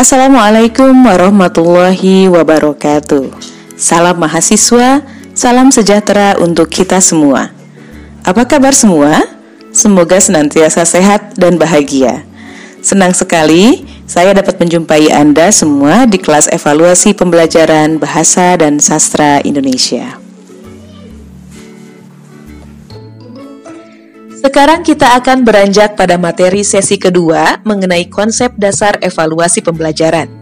Assalamualaikum warahmatullahi wabarakatuh. Salam mahasiswa, salam sejahtera untuk kita semua. Apa kabar semua? Semoga senantiasa sehat dan bahagia. Senang sekali saya dapat menjumpai Anda semua di kelas evaluasi pembelajaran Bahasa dan Sastra Indonesia. Sekarang kita akan beranjak pada materi sesi kedua mengenai konsep dasar evaluasi pembelajaran.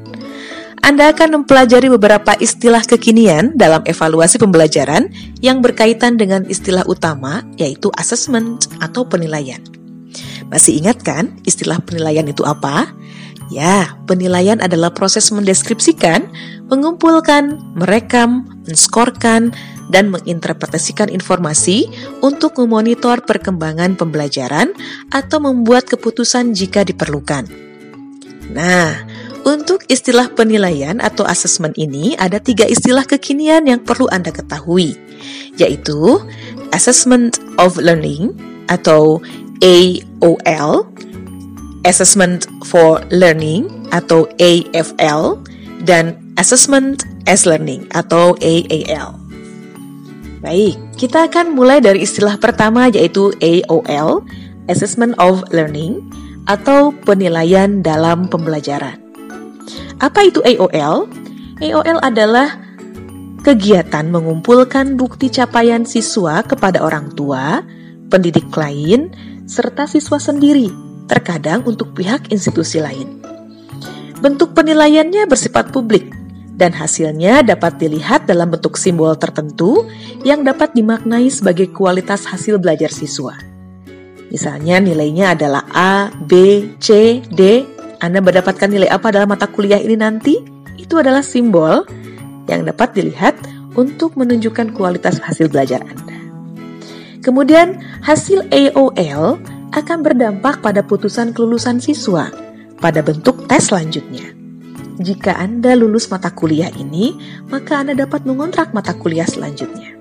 Anda akan mempelajari beberapa istilah kekinian dalam evaluasi pembelajaran yang berkaitan dengan istilah utama, yaitu assessment atau penilaian. Masih ingat kan istilah penilaian itu apa? Ya, penilaian adalah proses mendeskripsikan, mengumpulkan, merekam, menskorkan, dan menginterpretasikan informasi untuk memonitor perkembangan pembelajaran atau membuat keputusan jika diperlukan. Nah, untuk istilah penilaian atau assessment ini ada tiga istilah kekinian yang perlu Anda ketahui, yaitu Assessment of Learning atau AOL, Assessment for Learning atau AFL, dan Assessment as Learning atau AAL. Baik, kita akan mulai dari istilah pertama yaitu AOL, Assessment of Learning atau penilaian dalam pembelajaran. Apa itu AOL? AOL adalah kegiatan mengumpulkan bukti capaian siswa kepada orang tua, pendidik lain, serta siswa sendiri, terkadang untuk pihak institusi lain. Bentuk penilaiannya bersifat publik, dan hasilnya dapat dilihat dalam bentuk simbol tertentu yang dapat dimaknai sebagai kualitas hasil belajar siswa. Misalnya nilainya adalah A, B, C, D. Anda mendapatkan nilai apa dalam mata kuliah ini nanti? Itu adalah simbol yang dapat dilihat untuk menunjukkan kualitas hasil belajar Anda. Kemudian, hasil AOL akan berdampak pada putusan kelulusan siswa pada bentuk tes selanjutnya. Jika Anda lulus mata kuliah ini, maka Anda dapat mengontrak mata kuliah selanjutnya.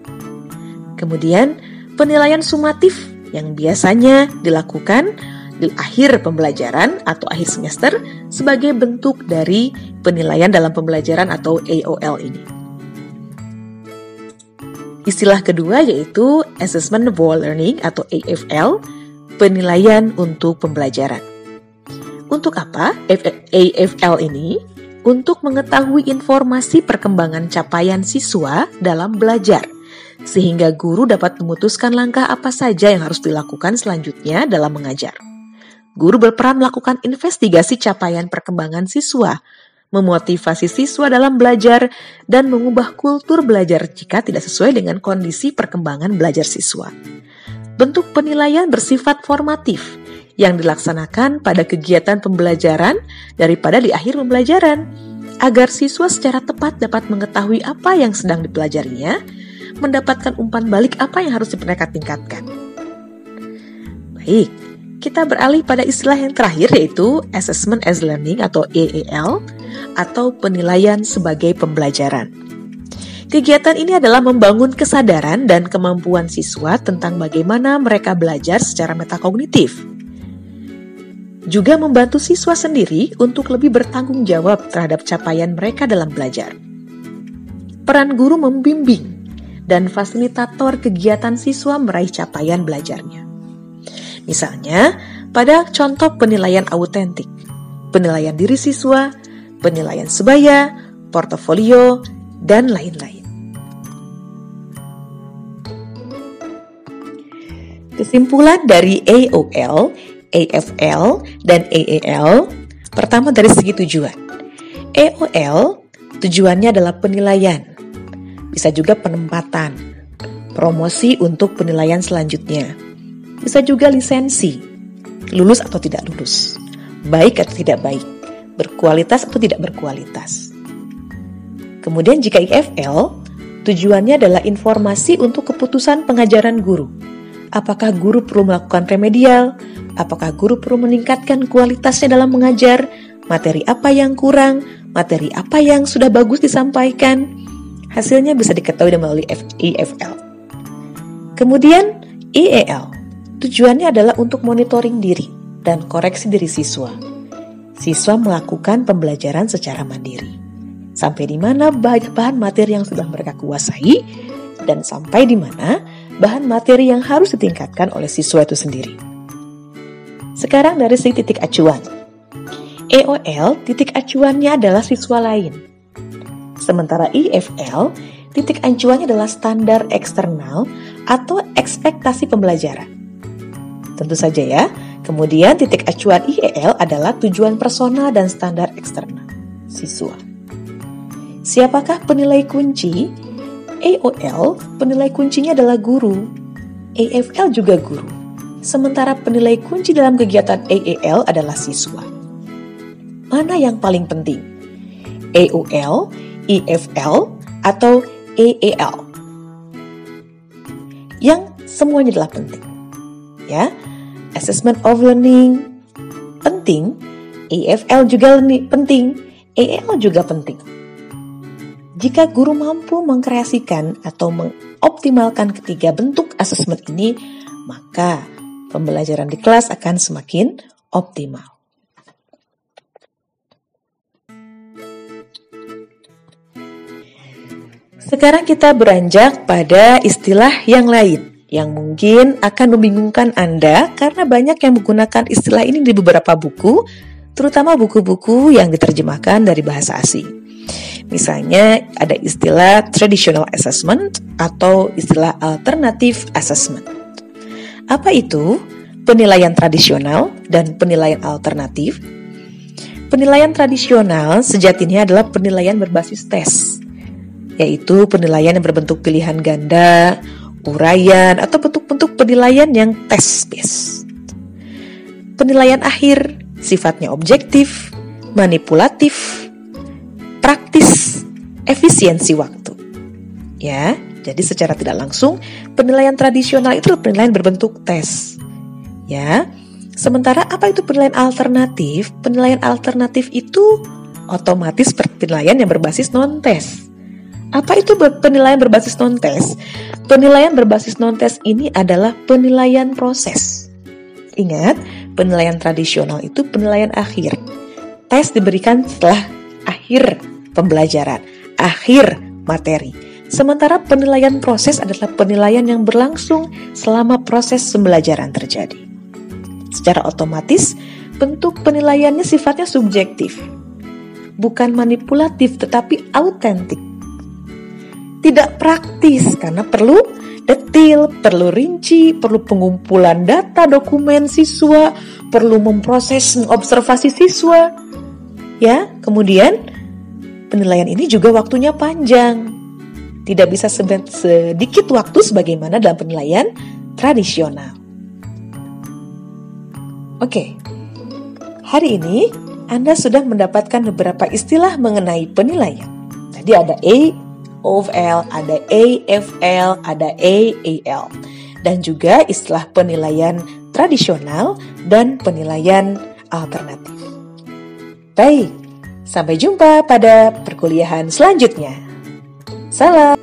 Kemudian, penilaian sumatif yang biasanya dilakukan di akhir pembelajaran atau akhir semester sebagai bentuk dari penilaian dalam pembelajaran atau AOL ini. Istilah kedua yaitu Assessment for Learning atau AFL, penilaian untuk pembelajaran. Untuk apa AFL ini? Untuk mengetahui informasi perkembangan capaian siswa dalam belajar, sehingga guru dapat memutuskan langkah apa saja yang harus dilakukan selanjutnya dalam mengajar. Guru berperan melakukan investigasi capaian perkembangan siswa, memotivasi siswa dalam belajar, dan mengubah kultur belajar jika tidak sesuai dengan kondisi perkembangan belajar siswa. Bentuk penilaian bersifat formatif, yang dilaksanakan pada kegiatan pembelajaran daripada di akhir pembelajaran, agar siswa secara tepat dapat mengetahui apa yang sedang dipelajarinya, mendapatkan umpan balik apa yang harus mereka tingkatkan. Baik, kita beralih pada istilah yang terakhir yaitu Assessment as Learning atau AAL atau penilaian sebagai pembelajaran. Kegiatan ini adalah membangun kesadaran dan kemampuan siswa tentang bagaimana mereka belajar secara metakognitif juga membantu siswa sendiri untuk lebih bertanggung jawab terhadap capaian mereka dalam belajar. Peran guru membimbing dan fasilitator kegiatan siswa meraih capaian belajarnya. Misalnya, pada contoh penilaian autentik, penilaian diri siswa, penilaian sebaya, portofolio, dan lain-lain. Kesimpulan dari AOL AFL dan AAL. Pertama dari segi tujuan. AOL tujuannya adalah penilaian. Bisa juga penempatan, promosi untuk penilaian selanjutnya. Bisa juga lisensi, lulus atau tidak lulus, baik atau tidak baik, berkualitas atau tidak berkualitas. Kemudian jika IFL, tujuannya adalah informasi untuk keputusan pengajaran guru. Apakah guru perlu melakukan remedial, apakah guru perlu meningkatkan kualitasnya dalam mengajar, materi apa yang kurang, materi apa yang sudah bagus disampaikan. Hasilnya bisa diketahui melalui EFL. Kemudian IEL, tujuannya adalah untuk monitoring diri dan koreksi diri siswa. siswa melakukan pembelajaran secara mandiri. Sampai di mana bahan materi yang sudah mereka kuasai dan sampai di mana bahan materi yang harus ditingkatkan oleh siswa itu sendiri. Sekarang dari segi titik acuan. EOL titik acuannya adalah siswa lain. Sementara IFL titik acuannya adalah standar eksternal atau ekspektasi pembelajaran. Tentu saja ya, kemudian titik acuan IEL adalah tujuan personal dan standar eksternal siswa. Siapakah penilai kunci? AOL, penilai kuncinya adalah guru. AFL juga guru. Sementara penilai kunci dalam kegiatan AEL adalah siswa. Mana yang paling penting? AOL, EFL, atau AEL? Yang semuanya adalah penting. Ya, assessment of learning penting, AFL juga penting, AEL juga penting. Jika guru mampu mengkreasikan atau mengoptimalkan ketiga bentuk asesmen ini, maka pembelajaran di kelas akan semakin optimal. Sekarang kita beranjak pada istilah yang lain yang mungkin akan membingungkan Anda karena banyak yang menggunakan istilah ini di beberapa buku, terutama buku-buku yang diterjemahkan dari bahasa asing. Misalnya ada istilah traditional assessment atau istilah alternative assessment. Apa itu? Penilaian tradisional dan penilaian alternatif. Penilaian tradisional sejatinya adalah penilaian berbasis tes, yaitu penilaian yang berbentuk pilihan ganda, uraian, atau bentuk-bentuk penilaian yang tes-based. Penilaian akhir sifatnya objektif, manipulatif, praktis efisiensi waktu. Ya, jadi secara tidak langsung penilaian tradisional itu penilaian berbentuk tes. Ya. Sementara apa itu penilaian alternatif? Penilaian alternatif itu otomatis penilaian yang berbasis non-tes. Apa itu penilaian berbasis non-tes? Penilaian berbasis non-tes ini adalah penilaian proses. Ingat, penilaian tradisional itu penilaian akhir. Tes diberikan setelah akhir pembelajaran, akhir materi. Sementara penilaian proses adalah penilaian yang berlangsung selama proses pembelajaran terjadi. Secara otomatis, bentuk penilaiannya sifatnya subjektif, bukan manipulatif tetapi autentik. Tidak praktis karena perlu detil, perlu rinci, perlu pengumpulan data dokumen siswa, perlu memproses observasi siswa. Ya, kemudian penilaian ini juga waktunya panjang. Tidak bisa sedikit waktu sebagaimana dalam penilaian tradisional. Oke, hari ini Anda sudah mendapatkan beberapa istilah mengenai penilaian. Tadi ada A, OFL, ada AFL, ada AAL, dan juga istilah penilaian tradisional dan penilaian alternatif. Baik, Sampai jumpa pada perkuliahan selanjutnya. Salam.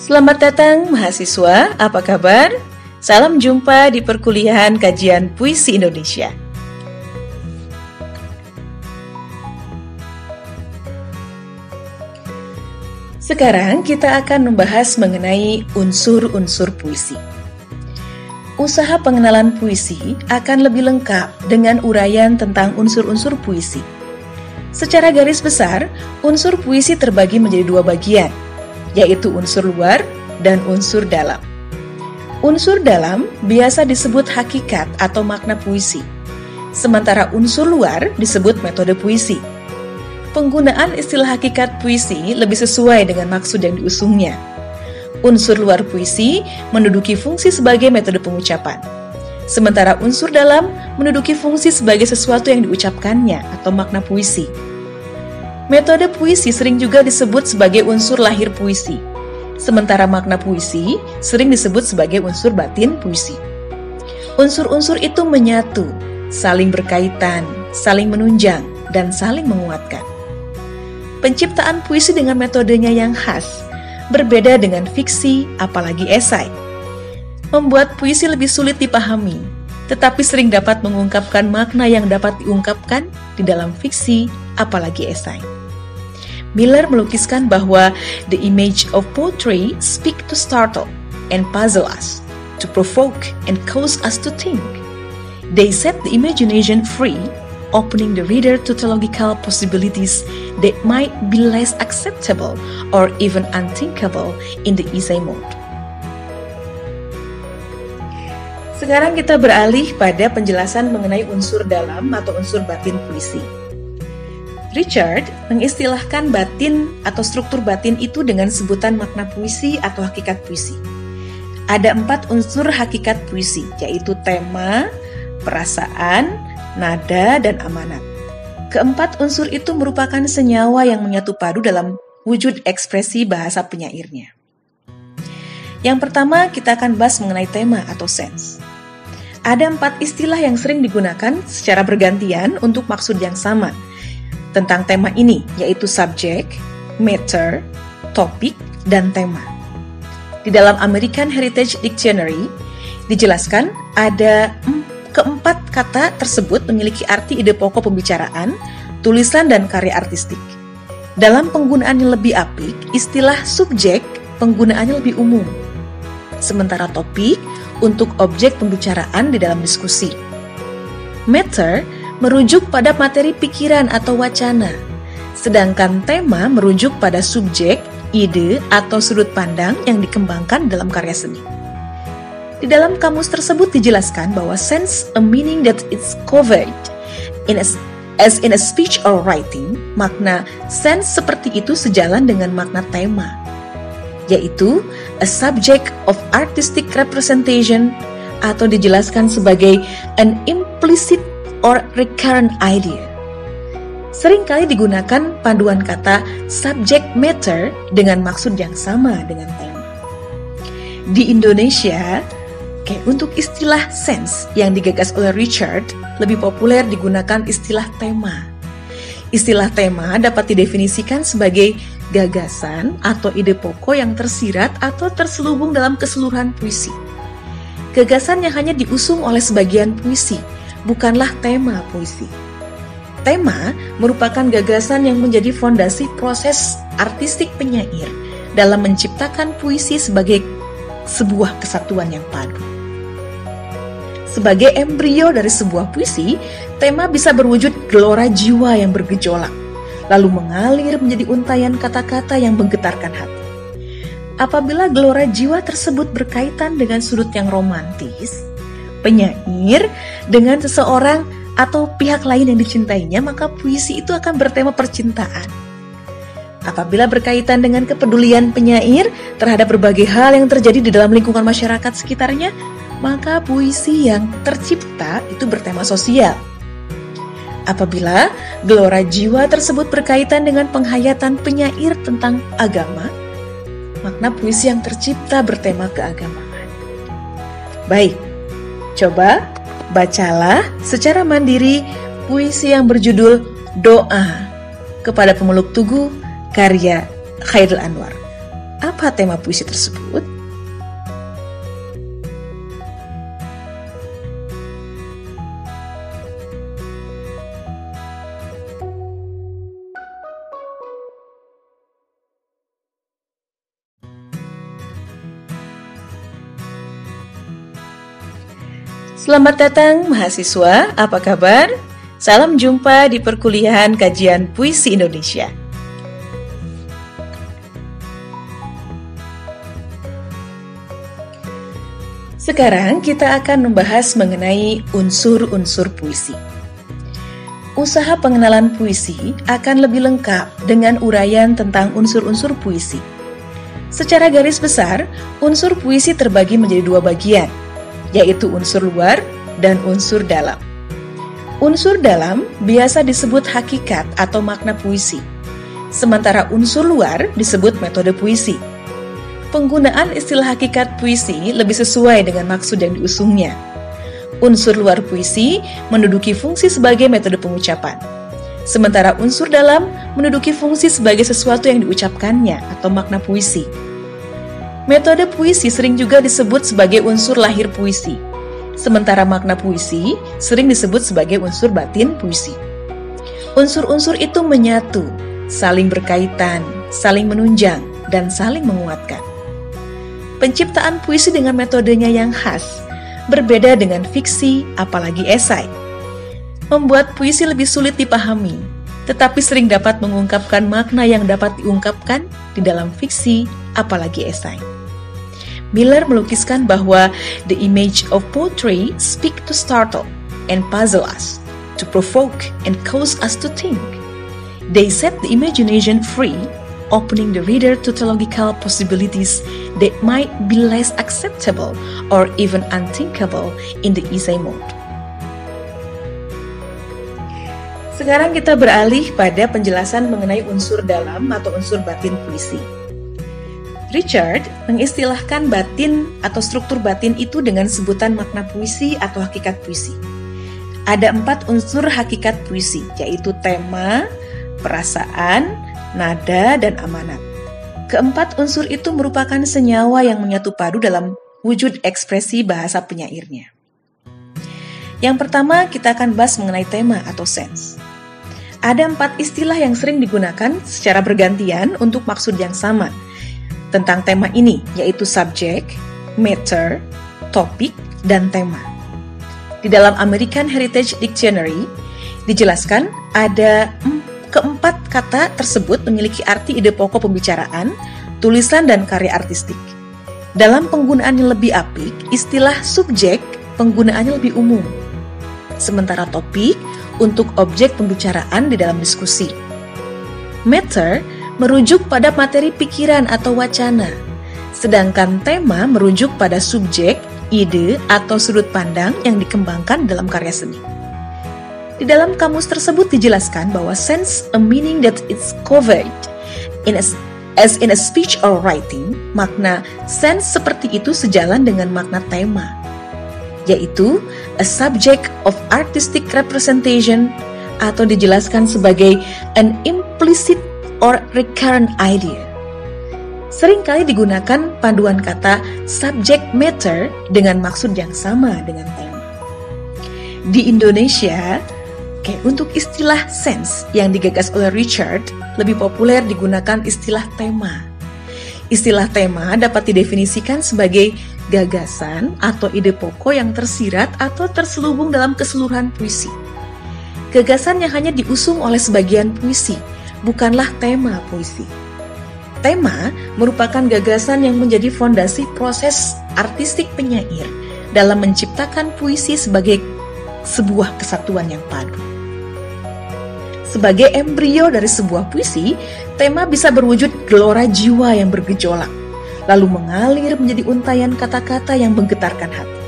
Selamat datang mahasiswa, apa kabar? Salam jumpa di perkuliahan kajian puisi Indonesia. Sekarang kita akan membahas mengenai unsur-unsur puisi. Usaha pengenalan puisi akan lebih lengkap dengan uraian tentang unsur-unsur puisi. Secara garis besar, unsur puisi terbagi menjadi dua bagian, yaitu unsur luar dan unsur dalam. Unsur dalam biasa disebut hakikat atau makna puisi, sementara unsur luar disebut metode puisi. Penggunaan istilah hakikat puisi lebih sesuai dengan maksud yang diusungnya. Unsur luar puisi menduduki fungsi sebagai metode pengucapan, sementara unsur dalam menduduki fungsi sebagai sesuatu yang diucapkannya atau makna puisi. Metode puisi sering juga disebut sebagai unsur lahir puisi, Sementara makna puisi sering disebut sebagai unsur batin puisi. Unsur-unsur itu menyatu, saling berkaitan, saling menunjang, dan saling menguatkan. Penciptaan puisi dengan metodenya yang khas berbeda dengan fiksi, apalagi esai. Membuat puisi lebih sulit dipahami, tetapi sering dapat mengungkapkan makna yang dapat diungkapkan di dalam fiksi, apalagi esai. Miller melukiskan bahwa the image of poetry speak to startle and puzzle us, to provoke and cause us to think. They set the imagination free, opening the reader to theological possibilities that might be less acceptable or even unthinkable in the essay mode. Sekarang kita beralih pada penjelasan mengenai unsur dalam atau unsur batin puisi. Richard mengistilahkan batin atau struktur batin itu dengan sebutan makna puisi atau hakikat puisi. Ada empat unsur hakikat puisi, yaitu tema, perasaan, nada, dan amanat. Keempat unsur itu merupakan senyawa yang menyatu padu dalam wujud ekspresi bahasa penyairnya. Yang pertama, kita akan bahas mengenai tema atau sense. Ada empat istilah yang sering digunakan secara bergantian untuk maksud yang sama – tentang tema ini, yaitu subjek, matter, topik, dan tema. Di dalam American Heritage Dictionary, dijelaskan ada keempat kata tersebut memiliki arti ide pokok pembicaraan, tulisan, dan karya artistik. Dalam penggunaan yang lebih apik, istilah subjek penggunaannya lebih umum. Sementara topik untuk objek pembicaraan di dalam diskusi. Matter merujuk pada materi pikiran atau wacana, sedangkan tema merujuk pada subjek, ide, atau sudut pandang yang dikembangkan dalam karya seni. Di dalam kamus tersebut dijelaskan bahwa sense a meaning that is covered in a, as in a speech or writing, makna sense seperti itu sejalan dengan makna tema, yaitu a subject of artistic representation atau dijelaskan sebagai an implicit or recurrent idea. Seringkali digunakan panduan kata subject matter dengan maksud yang sama dengan tema. Di Indonesia, kayak untuk istilah sense yang digagas oleh Richard, lebih populer digunakan istilah tema. Istilah tema dapat didefinisikan sebagai gagasan atau ide pokok yang tersirat atau terselubung dalam keseluruhan puisi. Gagasan yang hanya diusung oleh sebagian puisi, bukanlah tema puisi. Tema merupakan gagasan yang menjadi fondasi proses artistik penyair dalam menciptakan puisi sebagai sebuah kesatuan yang padu. Sebagai embrio dari sebuah puisi, tema bisa berwujud gelora jiwa yang bergejolak, lalu mengalir menjadi untayan kata-kata yang menggetarkan hati. Apabila gelora jiwa tersebut berkaitan dengan sudut yang romantis, penyair dengan seseorang atau pihak lain yang dicintainya, maka puisi itu akan bertema percintaan. Apabila berkaitan dengan kepedulian penyair terhadap berbagai hal yang terjadi di dalam lingkungan masyarakat sekitarnya, maka puisi yang tercipta itu bertema sosial. Apabila gelora jiwa tersebut berkaitan dengan penghayatan penyair tentang agama, makna puisi yang tercipta bertema keagamaan. Baik, Coba bacalah secara mandiri puisi yang berjudul Doa kepada pemeluk Tugu karya Khairul Anwar. Apa tema puisi tersebut? Selamat datang mahasiswa, apa kabar? Salam jumpa di perkuliahan kajian Puisi Indonesia. Sekarang kita akan membahas mengenai unsur-unsur puisi. Usaha pengenalan puisi akan lebih lengkap dengan uraian tentang unsur-unsur puisi. Secara garis besar, unsur puisi terbagi menjadi dua bagian, yaitu unsur luar dan unsur dalam. Unsur dalam biasa disebut hakikat atau makna puisi, sementara unsur luar disebut metode puisi. penggunaan istilah hakikat puisi lebih sesuai dengan maksud yang diusungnya. Unsur luar puisi menduduki fungsi sebagai metode pengucapan, sementara unsur dalam menduduki fungsi sebagai sesuatu yang diucapkannya atau makna puisi. Metode puisi sering juga disebut sebagai unsur lahir puisi, sementara makna puisi sering disebut sebagai unsur batin puisi. Unsur-unsur itu menyatu, saling berkaitan, saling menunjang, dan saling menguatkan. Penciptaan puisi dengan metodenya yang khas, berbeda dengan fiksi, apalagi esai. Membuat puisi lebih sulit dipahami, tetapi sering dapat mengungkapkan makna yang dapat diungkapkan di dalam fiksi, apalagi esai. Miller melukiskan bahwa the image of poetry speak to startle and puzzle us, to provoke and cause us to think. They set the imagination free opening the reader to theological possibilities that might be less acceptable or even unthinkable in the essay mode. Sekarang kita beralih pada penjelasan mengenai unsur dalam atau unsur batin puisi. Richard mengistilahkan batin atau struktur batin itu dengan sebutan makna puisi atau hakikat puisi. Ada empat unsur hakikat puisi, yaitu tema, perasaan, nada, dan amanat. Keempat unsur itu merupakan senyawa yang menyatu padu dalam wujud ekspresi bahasa penyairnya. Yang pertama, kita akan bahas mengenai tema atau sense. Ada empat istilah yang sering digunakan secara bergantian untuk maksud yang sama tentang tema ini, yaitu subject, matter, topik, dan tema. Di dalam American Heritage Dictionary, dijelaskan ada Keempat kata tersebut memiliki arti ide pokok pembicaraan, tulisan, dan karya artistik. Dalam penggunaan yang lebih apik, istilah subjek penggunaannya lebih umum. Sementara topik untuk objek pembicaraan di dalam diskusi. Matter merujuk pada materi pikiran atau wacana, sedangkan tema merujuk pada subjek, ide, atau sudut pandang yang dikembangkan dalam karya seni. Di dalam kamus tersebut dijelaskan bahwa sense a meaning that is covered in a, as in a speech or writing, makna sense seperti itu sejalan dengan makna tema, yaitu a subject of artistic representation atau dijelaskan sebagai an implicit or recurrent idea. Seringkali digunakan panduan kata subject matter dengan maksud yang sama dengan tema. Di Indonesia, Oke, untuk istilah sense yang digagas oleh Richard, lebih populer digunakan istilah tema. Istilah tema dapat didefinisikan sebagai gagasan atau ide pokok yang tersirat atau terselubung dalam keseluruhan puisi. Gagasan yang hanya diusung oleh sebagian puisi, bukanlah tema puisi. Tema merupakan gagasan yang menjadi fondasi proses artistik penyair dalam menciptakan puisi sebagai sebuah kesatuan yang padu. Sebagai embrio dari sebuah puisi, tema bisa berwujud gelora jiwa yang bergejolak, lalu mengalir menjadi untayan kata-kata yang menggetarkan hati.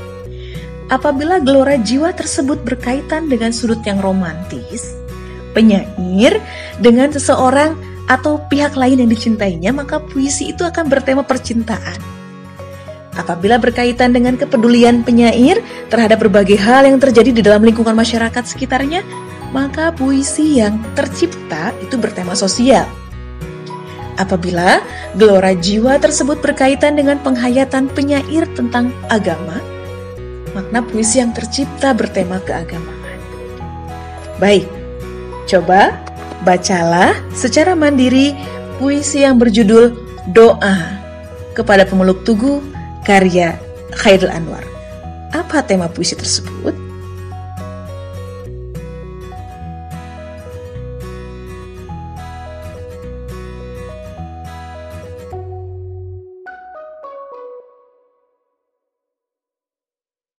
Apabila gelora jiwa tersebut berkaitan dengan sudut yang romantis, penyair dengan seseorang atau pihak lain yang dicintainya, maka puisi itu akan bertema percintaan. Apabila berkaitan dengan kepedulian penyair terhadap berbagai hal yang terjadi di dalam lingkungan masyarakat sekitarnya, maka puisi yang tercipta itu bertema sosial. Apabila gelora jiwa tersebut berkaitan dengan penghayatan penyair tentang agama, makna puisi yang tercipta bertema keagamaan. Baik, coba bacalah secara mandiri puisi yang berjudul Doa kepada pemeluk tugu karya Khairul Anwar. Apa tema puisi tersebut?